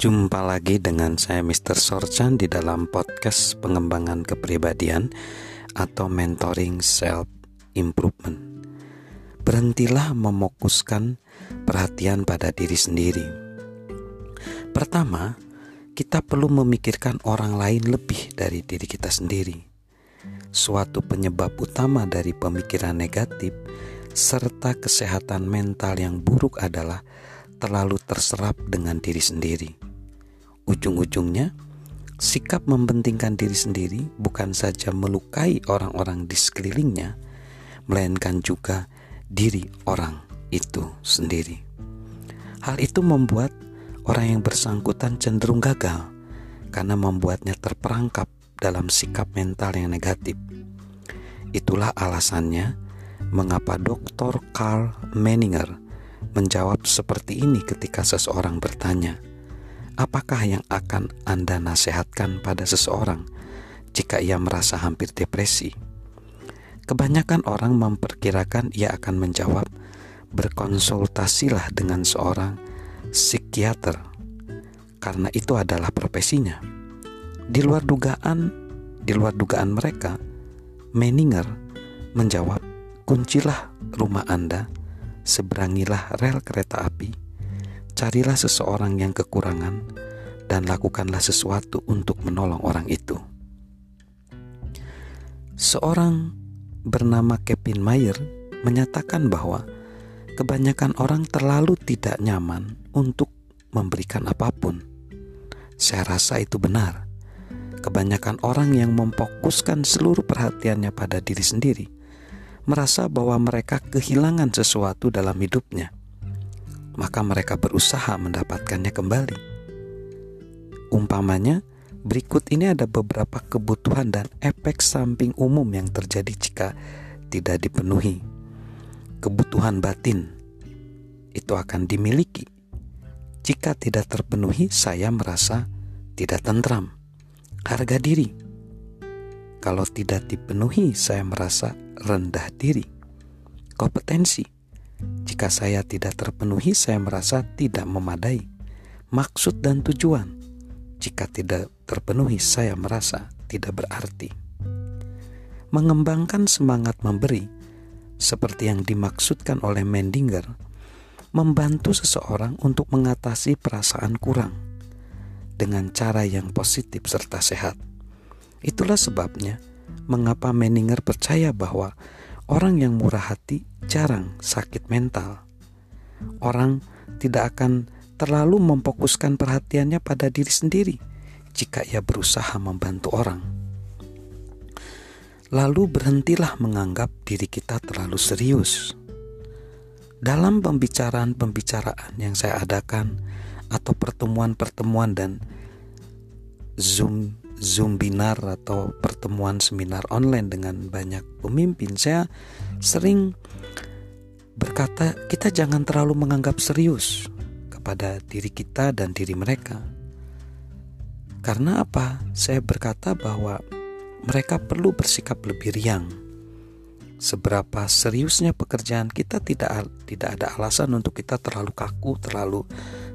Jumpa lagi dengan saya Mr. Sorchan di dalam podcast pengembangan kepribadian atau mentoring self improvement. Berhentilah memokuskan perhatian pada diri sendiri. Pertama, kita perlu memikirkan orang lain lebih dari diri kita sendiri. Suatu penyebab utama dari pemikiran negatif serta kesehatan mental yang buruk adalah terlalu terserap dengan diri sendiri. Ujung-ujungnya, sikap mempentingkan diri sendiri bukan saja melukai orang-orang di sekelilingnya, melainkan juga diri orang itu sendiri. Hal itu membuat orang yang bersangkutan cenderung gagal karena membuatnya terperangkap dalam sikap mental yang negatif. Itulah alasannya mengapa Dr. Carl Menninger menjawab seperti ini ketika seseorang bertanya, Apakah yang akan Anda nasihatkan pada seseorang jika ia merasa hampir depresi? Kebanyakan orang memperkirakan ia akan menjawab, "Berkonsultasilah dengan seorang psikiater." Karena itu adalah profesinya. Di luar dugaan, di luar dugaan mereka, Meninger menjawab, "Kuncilah rumah Anda, seberangilah rel kereta api." Carilah seseorang yang kekurangan dan lakukanlah sesuatu untuk menolong orang itu. Seorang bernama Kevin Mayer menyatakan bahwa kebanyakan orang terlalu tidak nyaman untuk memberikan apa pun. Saya rasa itu benar. Kebanyakan orang yang memfokuskan seluruh perhatiannya pada diri sendiri merasa bahwa mereka kehilangan sesuatu dalam hidupnya maka mereka berusaha mendapatkannya kembali. Umpamanya, berikut ini ada beberapa kebutuhan dan efek samping umum yang terjadi jika tidak dipenuhi. Kebutuhan batin itu akan dimiliki. Jika tidak terpenuhi, saya merasa tidak tentram. Harga diri, kalau tidak dipenuhi, saya merasa rendah diri. Kompetensi, jika saya tidak terpenuhi, saya merasa tidak memadai. Maksud dan tujuan, jika tidak terpenuhi, saya merasa tidak berarti. Mengembangkan semangat memberi, seperti yang dimaksudkan oleh Mendinger, membantu seseorang untuk mengatasi perasaan kurang dengan cara yang positif serta sehat. Itulah sebabnya mengapa Mendinger percaya bahwa Orang yang murah hati jarang sakit mental. Orang tidak akan terlalu memfokuskan perhatiannya pada diri sendiri jika ia berusaha membantu orang. Lalu berhentilah menganggap diri kita terlalu serius. Dalam pembicaraan-pembicaraan yang saya adakan atau pertemuan-pertemuan dan Zoom Zoom binar atau pertemuan seminar online dengan banyak pemimpin, saya sering berkata, kita jangan terlalu menganggap serius kepada diri kita dan diri mereka. Karena apa? Saya berkata bahwa mereka perlu bersikap lebih riang. Seberapa seriusnya pekerjaan kita tidak tidak ada alasan untuk kita terlalu kaku, terlalu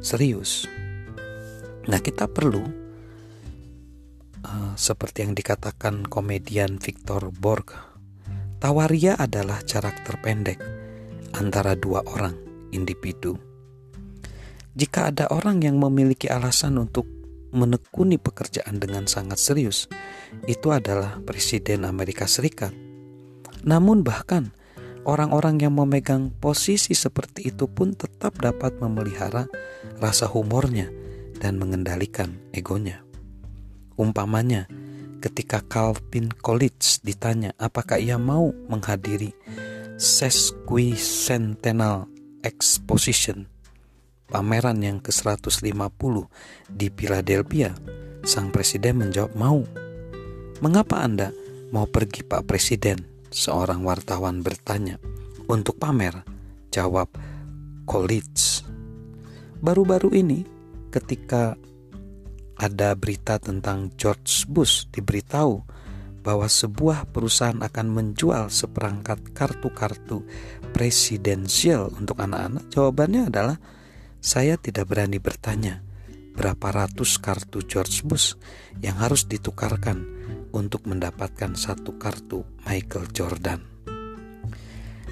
serius. Nah, kita perlu Eh, seperti yang dikatakan komedian Victor Borg, Tawaria adalah jarak terpendek antara dua orang individu. Jika ada orang yang memiliki alasan untuk menekuni pekerjaan dengan sangat serius, itu adalah Presiden Amerika Serikat. Namun, bahkan orang-orang yang memegang posisi seperti itu pun tetap dapat memelihara rasa humornya dan mengendalikan egonya. Umpamanya, ketika Calvin Coolidge ditanya apakah ia mau menghadiri Sesquicentennial Exposition, pameran yang ke-150 di Philadelphia, sang presiden menjawab mau. Mengapa Anda mau pergi Pak Presiden? Seorang wartawan bertanya. Untuk pamer, jawab Coolidge. Baru-baru ini ketika ada berita tentang George Bush diberitahu bahwa sebuah perusahaan akan menjual seperangkat kartu-kartu presidensial untuk anak-anak? Jawabannya adalah saya tidak berani bertanya berapa ratus kartu George Bush yang harus ditukarkan untuk mendapatkan satu kartu Michael Jordan.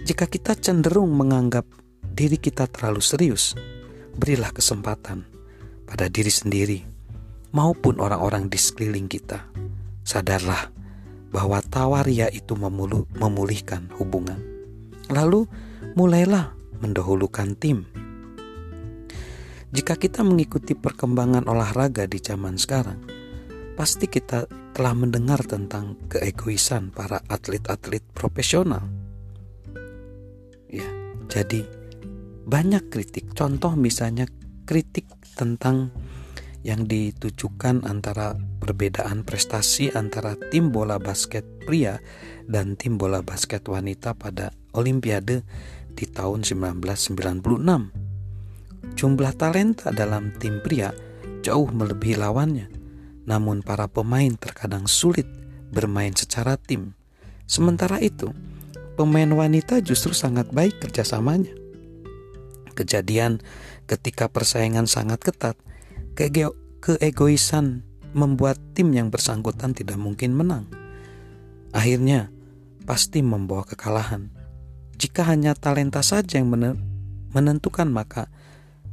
Jika kita cenderung menganggap diri kita terlalu serius, berilah kesempatan pada diri sendiri maupun orang-orang di sekeliling kita. Sadarlah bahwa tawaria itu memulihkan hubungan. Lalu mulailah mendahulukan tim jika kita mengikuti perkembangan olahraga di zaman sekarang, pasti kita telah mendengar tentang keegoisan para atlet-atlet profesional. Ya, jadi banyak kritik. Contoh misalnya kritik tentang yang ditujukan antara perbedaan prestasi antara tim bola basket pria dan tim bola basket wanita pada Olimpiade di tahun 1996 Jumlah talenta dalam tim pria jauh melebihi lawannya, namun para pemain terkadang sulit bermain secara tim. Sementara itu, pemain wanita justru sangat baik kerjasamanya. Kejadian ketika persaingan sangat ketat, keegoisan membuat tim yang bersangkutan tidak mungkin menang. Akhirnya, pasti membawa kekalahan. Jika hanya talenta saja yang menentukan, maka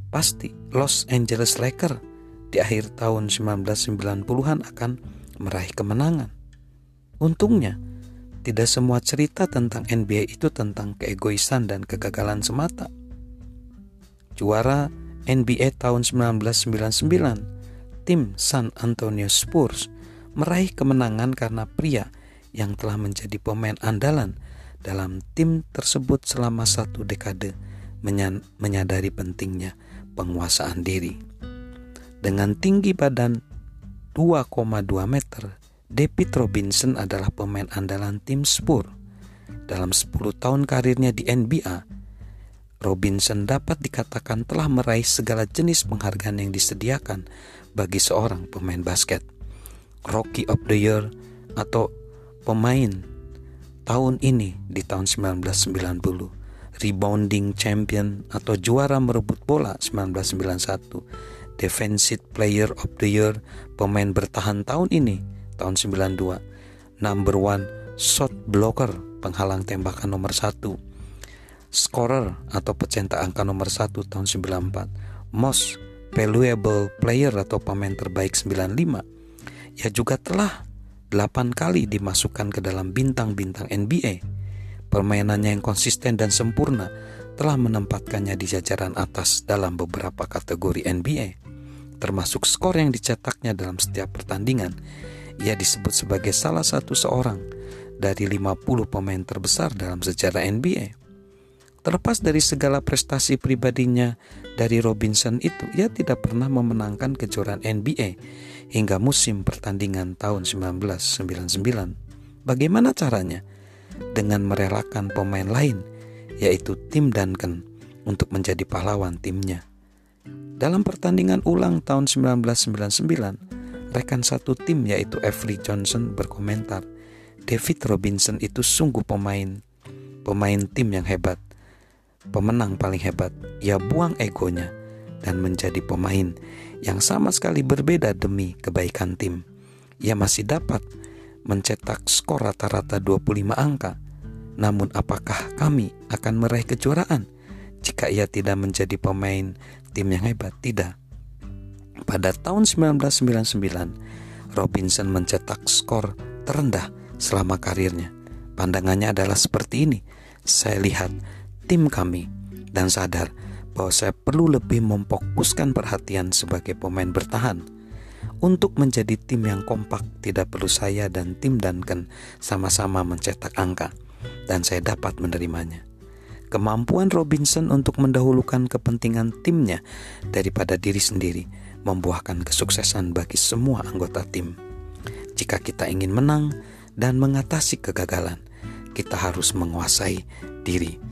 pasti Los Angeles Lakers di akhir tahun 1990-an akan meraih kemenangan. Untungnya, tidak semua cerita tentang NBA itu tentang keegoisan dan kegagalan semata. Juara NBA tahun 1999, tim San Antonio Spurs meraih kemenangan karena pria yang telah menjadi pemain andalan dalam tim tersebut selama satu dekade menyadari pentingnya penguasaan diri. Dengan tinggi badan 2,2 meter, David Robinson adalah pemain andalan tim Spurs. Dalam 10 tahun karirnya di NBA, Robinson dapat dikatakan telah meraih segala jenis penghargaan yang disediakan bagi seorang pemain basket. Rookie of the Year atau pemain tahun ini di tahun 1990 rebounding champion atau juara merebut bola 1991, defensive player of the year, pemain bertahan tahun ini tahun 92, number one shot blocker, penghalang tembakan nomor satu, scorer atau pecentak angka nomor satu tahun 94, most valuable player atau pemain terbaik 95. Ia juga telah 8 kali dimasukkan ke dalam bintang-bintang NBA Permainannya yang konsisten dan sempurna telah menempatkannya di jajaran atas dalam beberapa kategori NBA, termasuk skor yang dicetaknya dalam setiap pertandingan. Ia disebut sebagai salah satu seorang dari 50 pemain terbesar dalam sejarah NBA. Terlepas dari segala prestasi pribadinya dari Robinson itu, ia tidak pernah memenangkan kejuaraan NBA hingga musim pertandingan tahun 1999. Bagaimana caranya? dengan merelakan pemain lain, yaitu tim Duncan, untuk menjadi pahlawan timnya. Dalam pertandingan ulang tahun 1999, rekan satu tim yaitu Avery Johnson berkomentar, David Robinson itu sungguh pemain, pemain tim yang hebat, pemenang paling hebat. Ia buang egonya dan menjadi pemain yang sama sekali berbeda demi kebaikan tim. Ia masih dapat mencetak skor rata-rata 25 angka. Namun apakah kami akan meraih kejuaraan jika ia tidak menjadi pemain tim yang hebat? Tidak. Pada tahun 1999, Robinson mencetak skor terendah selama karirnya. Pandangannya adalah seperti ini. Saya lihat tim kami dan sadar bahwa saya perlu lebih memfokuskan perhatian sebagai pemain bertahan untuk menjadi tim yang kompak, tidak perlu saya dan tim Duncan sama-sama mencetak angka, dan saya dapat menerimanya. Kemampuan Robinson untuk mendahulukan kepentingan timnya daripada diri sendiri membuahkan kesuksesan bagi semua anggota tim. Jika kita ingin menang dan mengatasi kegagalan, kita harus menguasai diri